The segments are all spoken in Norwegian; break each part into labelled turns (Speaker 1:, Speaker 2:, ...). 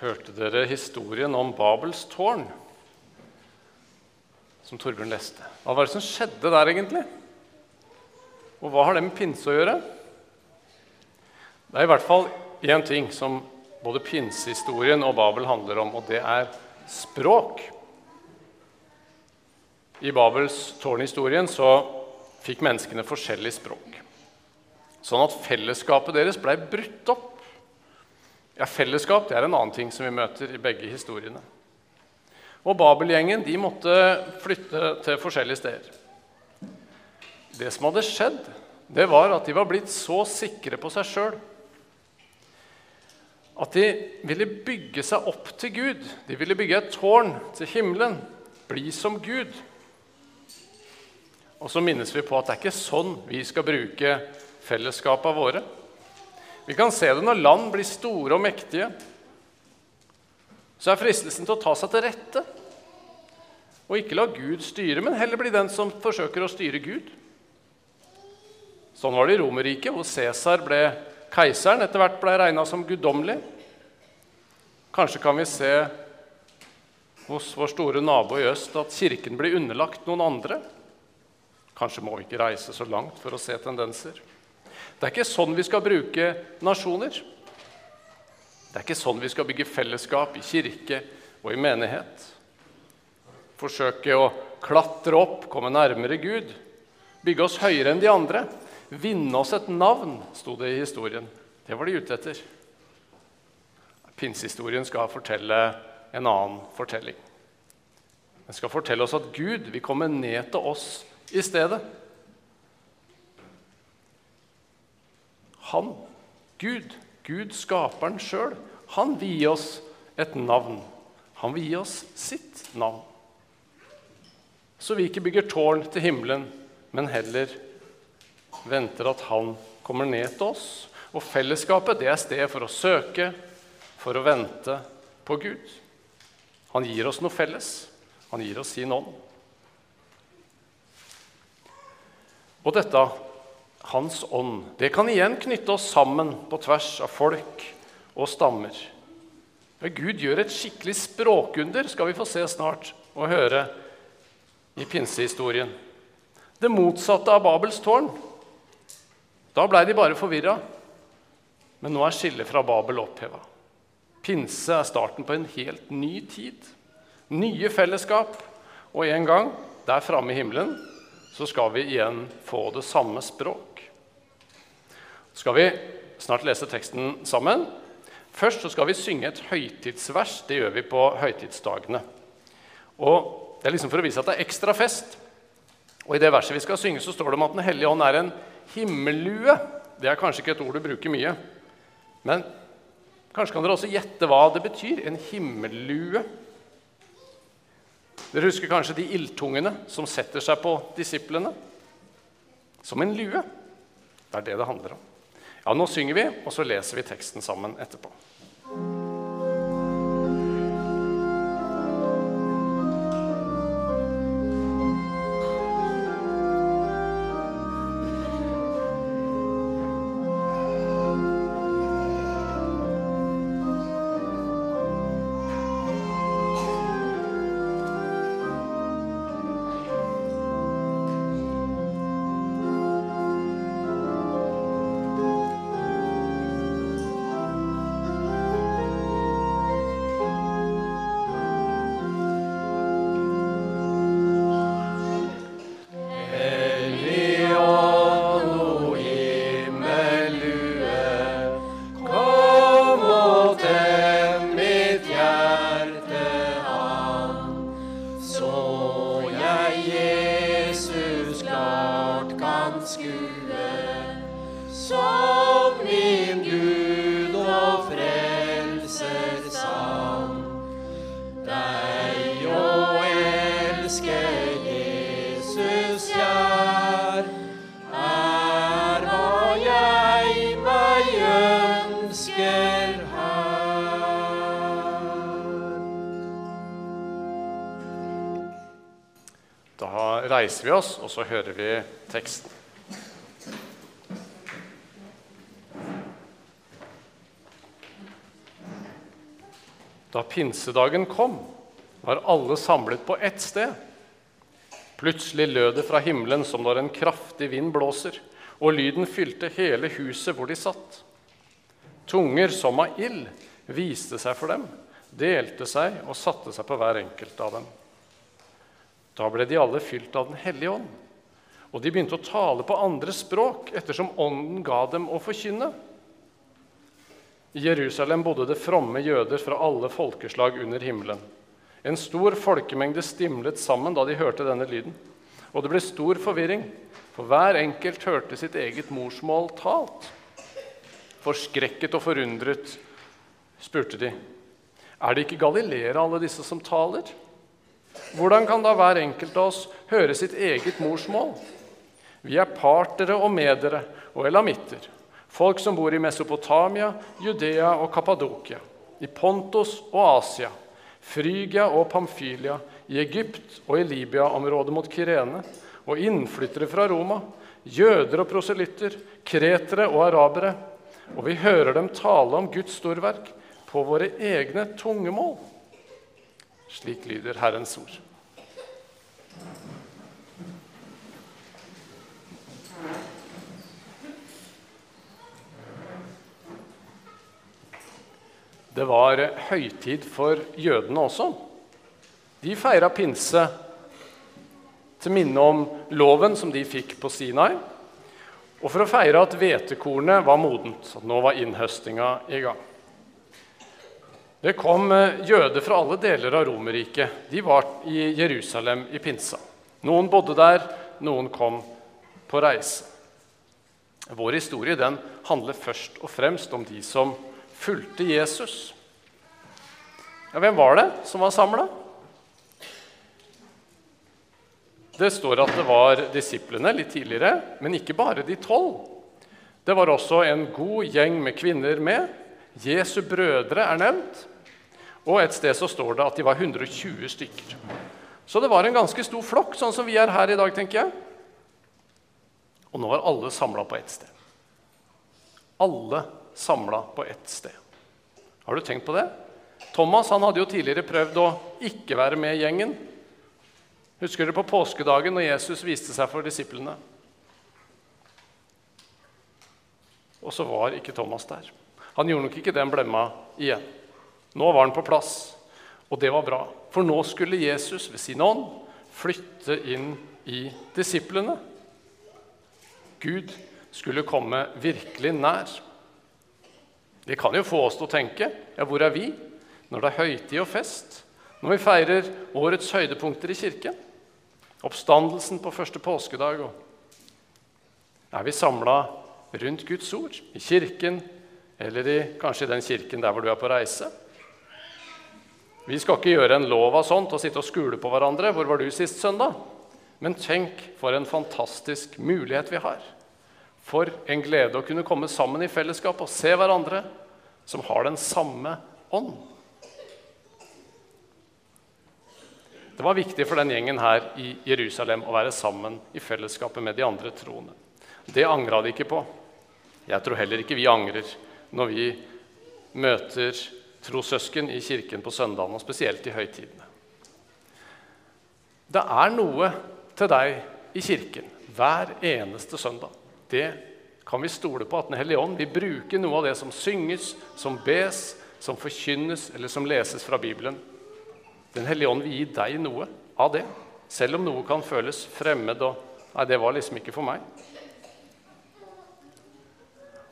Speaker 1: Hørte dere historien om Babels tårn? Som Torbjørn leste. Hva var det som skjedde der, egentlig? Og hva har det med pinse å gjøre? Det er i hvert fall én ting som både pinsehistorien og Babel handler om, og det er språk. I Babels tårnhistorien så fikk menneskene forskjellig språk. Sånn at fellesskapet deres blei brutt opp. Ja, Fellesskap det er en annen ting som vi møter i begge historiene. Og Babelgjengen de måtte flytte til forskjellige steder. Det som hadde skjedd, det var at de var blitt så sikre på seg sjøl at de ville bygge seg opp til Gud. De ville bygge et tårn til himmelen, bli som Gud. Og så minnes vi på at det er ikke sånn vi skal bruke fellesskapene våre. Vi kan se det når land blir store og mektige. Så er fristelsen til å ta seg til rette og ikke la Gud styre, men heller bli den som forsøker å styre Gud. Sånn var det i Romerriket, hvor Cæsar ble keiseren, etter hvert ble regna som guddommelig. Kanskje kan vi se hos vår store nabo i øst at kirken blir underlagt noen andre. Kanskje må vi ikke reise så langt for å se tendenser. Det er ikke sånn vi skal bruke nasjoner. Det er ikke sånn vi skal bygge fellesskap i kirke og i menighet. Forsøke å klatre opp, komme nærmere Gud, bygge oss høyere enn de andre. Vinne oss et navn, sto det i historien. Det var de ute etter. Pinsehistorien skal fortelle en annen fortelling. Den skal fortelle oss at Gud vil komme ned til oss i stedet. Han, Gud, Gud skaperen sjøl, han vil gi oss et navn. Han vil gi oss sitt navn. Så vi ikke bygger tårn til himmelen, men heller venter at Han kommer ned til oss. Og fellesskapet det er stedet for å søke, for å vente på Gud. Han gir oss noe felles. Han gir oss sin ånd. Og dette, Hans ånd, det kan igjen knytte oss sammen på tvers av folk og stammer. Men Gud gjør et skikkelig språkunder, skal vi få se snart og høre i pinsehistorien. Det motsatte av Babels tårn. Da blei de bare forvirra. Men nå er skillet fra Babel oppheva. Pinse er starten på en helt ny tid. Nye fellesskap. Og en gang, der framme i himmelen, så skal vi igjen få det samme språk. Skal vi snart lese teksten sammen? Først så skal vi synge et høytidsvers. Det gjør vi på høytidsdagene. Og Det er liksom for å vise at det er ekstra fest. Og I det verset vi skal synge, så står det om at Den hellige ånd er en himmellue. Det er kanskje ikke et ord du bruker mye. Men kanskje kan dere også gjette hva det betyr. En himmellue. Dere husker kanskje de ildtungene som setter seg på disiplene? Som en lue. Det er det det handler om. Ja, Nå synger vi, og så leser vi teksten sammen etterpå. Reiser vi oss, og så hører vi teksten. Da pinsedagen kom, var alle samlet på ett sted. Plutselig lød det fra himmelen som når en kraftig vind blåser, og lyden fylte hele huset hvor de satt. Tunger som av ild viste seg for dem, delte seg og satte seg på hver enkelt av dem. Da ble de alle fylt av Den hellige ånd, og de begynte å tale på andre språk ettersom Ånden ga dem å forkynne. I Jerusalem bodde det fromme jøder fra alle folkeslag under himmelen. En stor folkemengde stimlet sammen da de hørte denne lyden. Og det ble stor forvirring, for hver enkelt hørte sitt eget morsmål talt. Forskrekket og forundret spurte de, er det ikke galileere, alle disse som taler? Hvordan kan da hver enkelt av oss høre sitt eget morsmål? Vi er partere og medere og elamitter Folk som bor i Mesopotamia, Judea og Kappadokia, i Pontos og Asia, Frygia og Pamfylia, i Egypt og i Libya-området mot Kirene, og innflyttere fra Roma, jøder og proselytter, kretere og arabere. Og vi hører dem tale om Guds storverk på våre egne tungemål. Slik lyder Herrens ord. Det var høytid for jødene også. De feira pinse til minne om loven som de fikk på Sinai, og for å feire at hvetekornet var modent, at nå var innhøstinga i gang. Det kom eh, jøder fra alle deler av Romerriket. De var i Jerusalem i pinsa. Noen bodde der, noen kom på reise. Vår historie den handler først og fremst om de som fulgte Jesus. Ja, hvem var det som var samla? Det står at det var disiplene litt tidligere, men ikke bare de tolv. Det var også en god gjeng med kvinner med. Jesu brødre er nevnt. Og et sted så står det at de var 120 stykker. Så det var en ganske stor flokk, sånn som vi er her i dag, tenker jeg. Og nå var alle samla på ett sted. Alle samla på ett sted. Har du tenkt på det? Thomas han hadde jo tidligere prøvd å ikke være med i gjengen. Husker dere på påskedagen når Jesus viste seg for disiplene? Og så var ikke Thomas der. Han gjorde nok ikke den blemma igjen. Nå var han på plass, og det var bra. For nå skulle Jesus ved sin ånd flytte inn i disiplene. Gud skulle komme virkelig nær. Det kan jo få oss til å tenke ja, hvor er vi når det er høytid og fest? Når vi feirer årets høydepunkter i kirken? Oppstandelsen på første påskedag? og er vi samla rundt Guds ord? I kirken, eller i, kanskje i den kirken der hvor du er på reise? Vi skal ikke gjøre en lov av sånt og sitte og skule på hverandre. 'Hvor var du sist søndag?' Men tenk for en fantastisk mulighet vi har. For en glede å kunne komme sammen i fellesskap og se hverandre som har den samme ånd. Det var viktig for den gjengen her i Jerusalem å være sammen i fellesskapet med de andre troende. Det angra de ikke på. Jeg tror heller ikke vi angrer når vi møter trossøsken i kirken på søndagen, og spesielt i høytidene. Det er noe til deg i kirken hver eneste søndag. Det kan vi stole på at Den hellige ånd vil bruke noe av det som synges, som bes, som forkynnes eller som leses fra Bibelen. Den hellige ånd vil gi deg noe av det, selv om noe kan føles fremmed og Nei, det var liksom ikke for meg.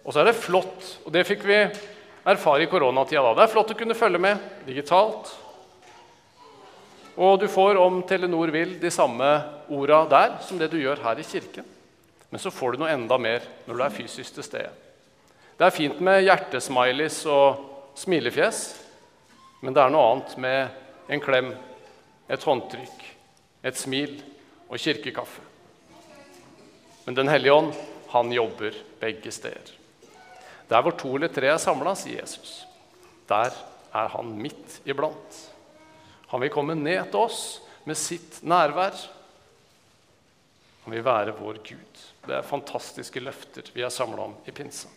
Speaker 1: Og så er det flott, og det fikk vi erfare i koronatida da. Det er flott å kunne følge med digitalt. Og du får, om Telenor vil, de samme orda der som det du gjør her i kirken. Men så får du noe enda mer når du er fysisk til stede. Det er fint med hjertesmileys og smilefjes, men det er noe annet med en klem, et håndtrykk, et smil og kirkekaffe. Men Den hellige ånd, han jobber begge steder. Der hvor to eller tre er samla, sier Jesus, der er han midt iblant. Han vil komme ned til oss med sitt nærvær. Han vil være vår Gud. Det er fantastiske løfter vi er samla om i pinsa.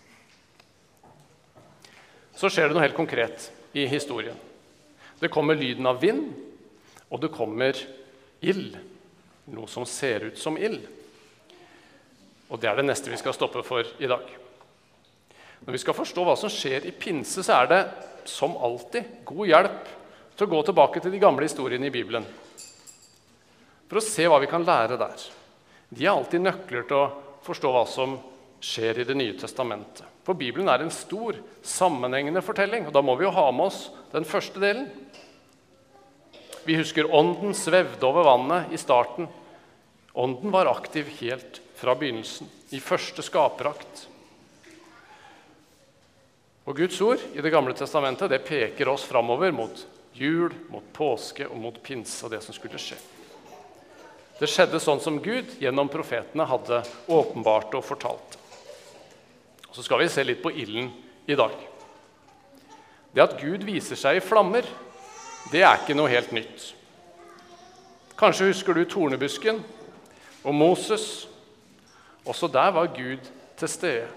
Speaker 1: Så skjer det noe helt konkret i historien. Det kommer lyden av vind, og det kommer ild. Noe som ser ut som ild. Og det er det neste vi skal stoppe for i dag. Når vi skal forstå hva som skjer i pinse, så er det som alltid god hjelp til å gå tilbake til de gamle historiene i Bibelen for å se hva vi kan lære der. De er alltid nøkler til å forstå hva som skjer i Det nye testamentet. For Bibelen er en stor, sammenhengende fortelling, og da må vi jo ha med oss den første delen. Vi husker ånden svevde over vannet i starten. Ånden var aktiv helt fra begynnelsen, i første skaperakt. Og Guds ord i Det gamle testamentet det peker oss framover mot jul, mot påske og mot pinse og det som skulle skje. Det skjedde sånn som Gud gjennom profetene hadde åpenbart og fortalt. Så skal vi se litt på ilden i dag. Det at Gud viser seg i flammer, det er ikke noe helt nytt. Kanskje husker du tornebusken og Moses. Også der var Gud til stede.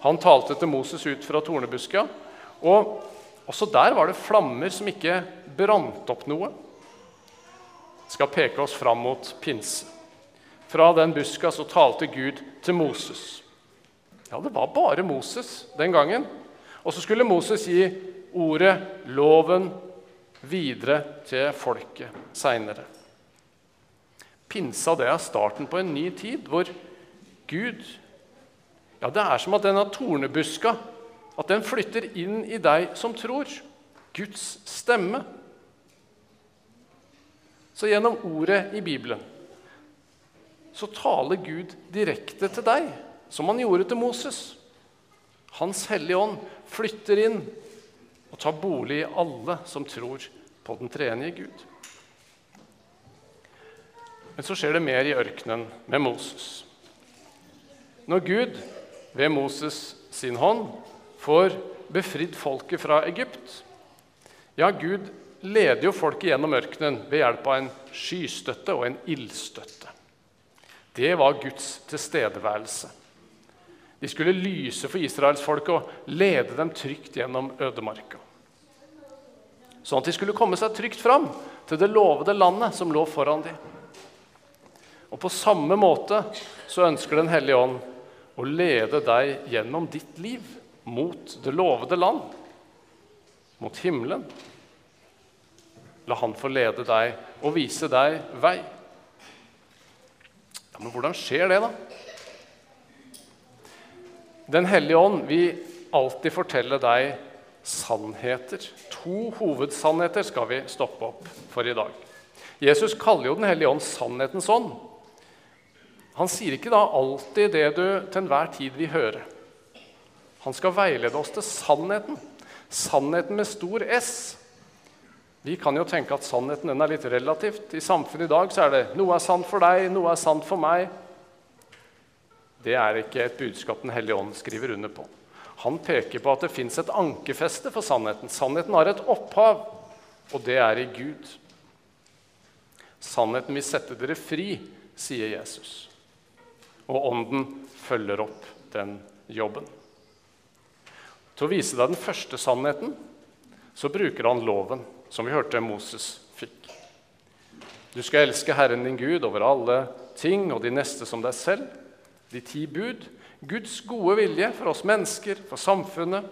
Speaker 1: Han talte til Moses ut fra tornebuska, og også der var det flammer som ikke brant opp noe. Det skal peke oss fram mot pinse. Fra den buska så talte Gud til Moses. Ja, det var bare Moses den gangen. Og så skulle Moses gi ordet, loven, videre til folket seinere. Pinsa det er starten på en ny tid, hvor Gud ja, Det er som at denne tornebuska at den flytter inn i deg som tror. Guds stemme. Så gjennom ordet i Bibelen så taler Gud direkte til deg, som han gjorde til Moses. Hans Hellige Ånd flytter inn og tar bolig i alle som tror på den tredje Gud. Men så skjer det mer i ørkenen med Moses. Når Gud ved Moses sin hånd får befridd folket fra Egypt Ja, Gud leder jo folket gjennom ørkenen ved hjelp av en skystøtte og en ildstøtte. Det var Guds tilstedeværelse. De skulle lyse for israelsfolket og lede dem trygt gjennom ødemarka. Sånn at de skulle komme seg trygt fram til det lovede landet som lå foran dem. Og på samme måte så ønsker Den hellige ånd å lede deg gjennom ditt liv mot det lovede land, mot himmelen. La Han få lede deg og vise deg vei. Ja, men hvordan skjer det, da? Den hellige ånd vil alltid fortelle deg sannheter. To hovedsannheter skal vi stoppe opp for i dag. Jesus kaller jo Den hellige ånd sannhetens ånd. Han sier ikke da alltid det du til enhver tid vil høre. Han skal veilede oss til sannheten. Sannheten med stor S. Vi kan jo tenke at sannheten er litt relativt. I samfunnet i dag så er det noe er sant for deg, noe er sant for meg. Det er ikke et budskap Den hellige ånd skriver under på. Han peker på at det fins et ankerfeste for sannheten. Sannheten har et opphav, og det er i Gud. Sannheten vil sette dere fri, sier Jesus. Og Ånden følger opp den jobben. Til å vise deg den første sannheten så bruker han loven, som vi hørte Moses fikk. Du skal elske Herren din Gud over alle ting og de neste som deg selv. De ti bud. Guds gode vilje for oss mennesker, for samfunnet.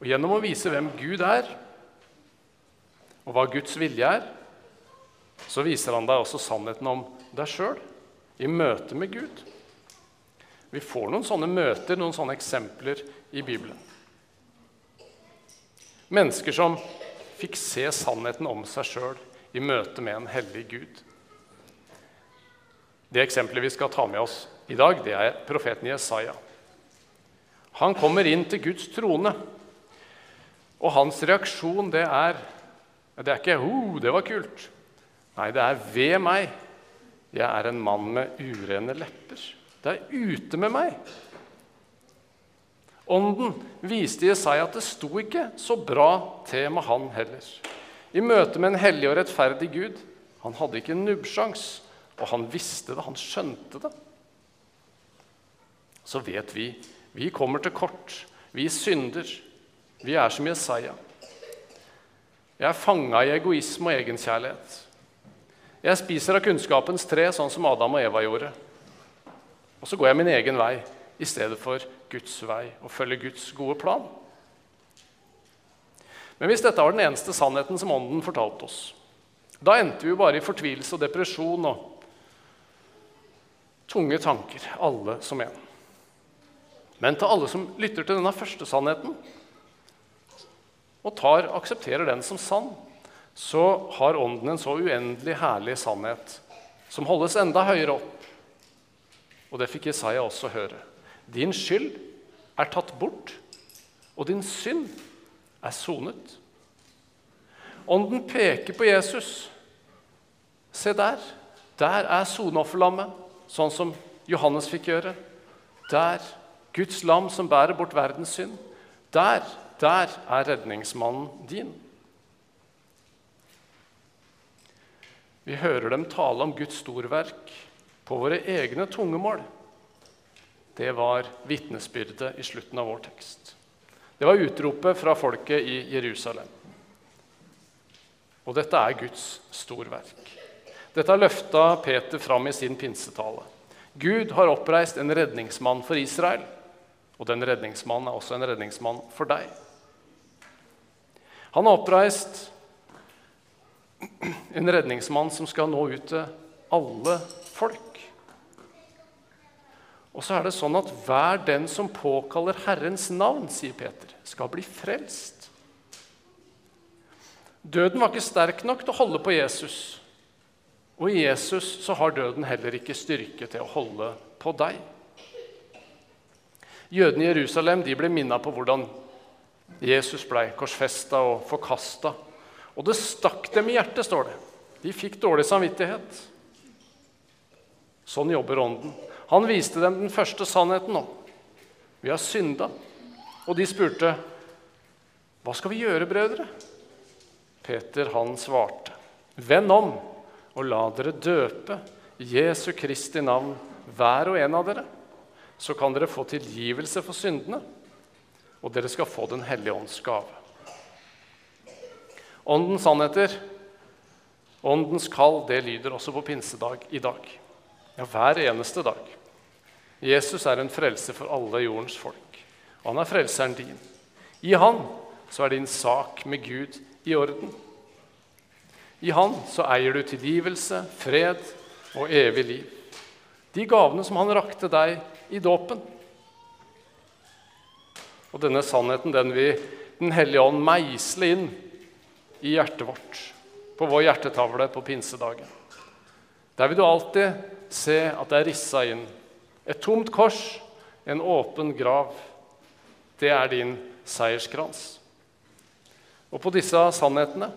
Speaker 1: Og Gjennom å vise hvem Gud er, og hva Guds vilje er, så viser han deg også sannheten om deg sjøl i møte med Gud. Vi får noen sånne møter, noen sånne eksempler i Bibelen. Mennesker som fikk se sannheten om seg sjøl i møte med en hellig Gud. Det eksempelet vi skal ta med oss i dag, det er profeten Jesaja. Han kommer inn til Guds trone, og hans reaksjon det er Det er ikke 'Ho, oh, det var kult'. Nei, det er 'ved meg'. 'Jeg er en mann med urene lepper'. Det er ute med meg. Ånden viste Jesaja at det sto ikke så bra til med han heller. I møte med en hellig og rettferdig Gud. Han hadde ikke en nubbsjans, og han visste det, han skjønte det. Så vet vi vi kommer til kort. Vi synder. Vi er som Jesaja. Jeg er fanga i egoisme og egenkjærlighet. Jeg spiser av kunnskapens tre, sånn som Adam og Eva gjorde. Og så går jeg min egen vei i stedet for Guds vei og følger Guds gode plan. Men hvis dette var den eneste sannheten som Ånden fortalte oss, da endte vi jo bare i fortvilelse og depresjon og tunge tanker, alle som en. Men til alle som lytter til denne første sannheten, og tar, aksepterer den som sann, så har Ånden en så uendelig herlig sannhet som holdes enda høyere opp. Og det fikk Jesaja også høre. Din skyld er tatt bort, og din synd er sonet. Ånden peker på Jesus. Se der. Der er soneofferlammet, sånn som Johannes fikk gjøre. Der. Guds lam som bærer bort verdens synd. Der der er redningsmannen din. Vi hører dem tale om Guds storverk på våre egne tungemål. Det var vitnesbyrdet i slutten av vår tekst. Det var utropet fra folket i Jerusalem. Og dette er Guds storverk. Dette løfta Peter fram i sin pinsetale. Gud har oppreist en redningsmann for Israel, og den redningsmannen er også en redningsmann for deg. Han har oppreist en redningsmann som skal nå ut til alle folk. Og så er det sånn at hver den som påkaller Herrens navn, sier Peter, skal bli frelst. Døden var ikke sterk nok til å holde på Jesus. Og i Jesus så har døden heller ikke styrke til å holde på deg. Jødene i Jerusalem de ble minna på hvordan Jesus ble korsfesta og forkasta. Og det stakk dem i hjertet, står det. De fikk dårlig samvittighet. Sånn jobber Ånden. Han viste dem den første sannheten nå. Vi har synda. Og de spurte, 'Hva skal vi gjøre, brødre?' Peter, han svarte, 'Vend om og la dere døpe Jesu Kristi navn, hver og en av dere.' Så kan dere få tilgivelse for syndene og dere skal få Den hellige ånds gave. Åndens sannheter, åndens kall, det lyder også på pinsedag i dag. Ja, hver eneste dag. Jesus er en frelse for alle jordens folk. Han er frelseren din. I han så er din sak med Gud i orden. I han så eier du tilgivelse, fred og evig liv. De gavene som han rakte deg i dåpen. Og denne sannheten den vil Den hellige ånd meisle inn i hjertet vårt, på vår hjertetavle på pinsedagen. Der vil du alltid se at det er rissa inn et tomt kors, en åpen grav. Det er din seierskrans. Og på disse sannhetene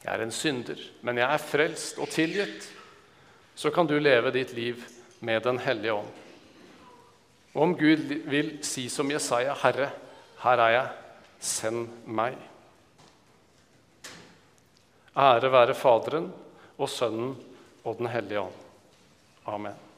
Speaker 1: Jeg er en synder, men jeg er frelst og tilgitt. Så kan du leve ditt liv med Den hellige ånd. Og om Gud vil si som Jesaja, 'Herre, her er jeg, send meg'. Ære være Faderen og Sønnen og Den hellige ånd. Amen.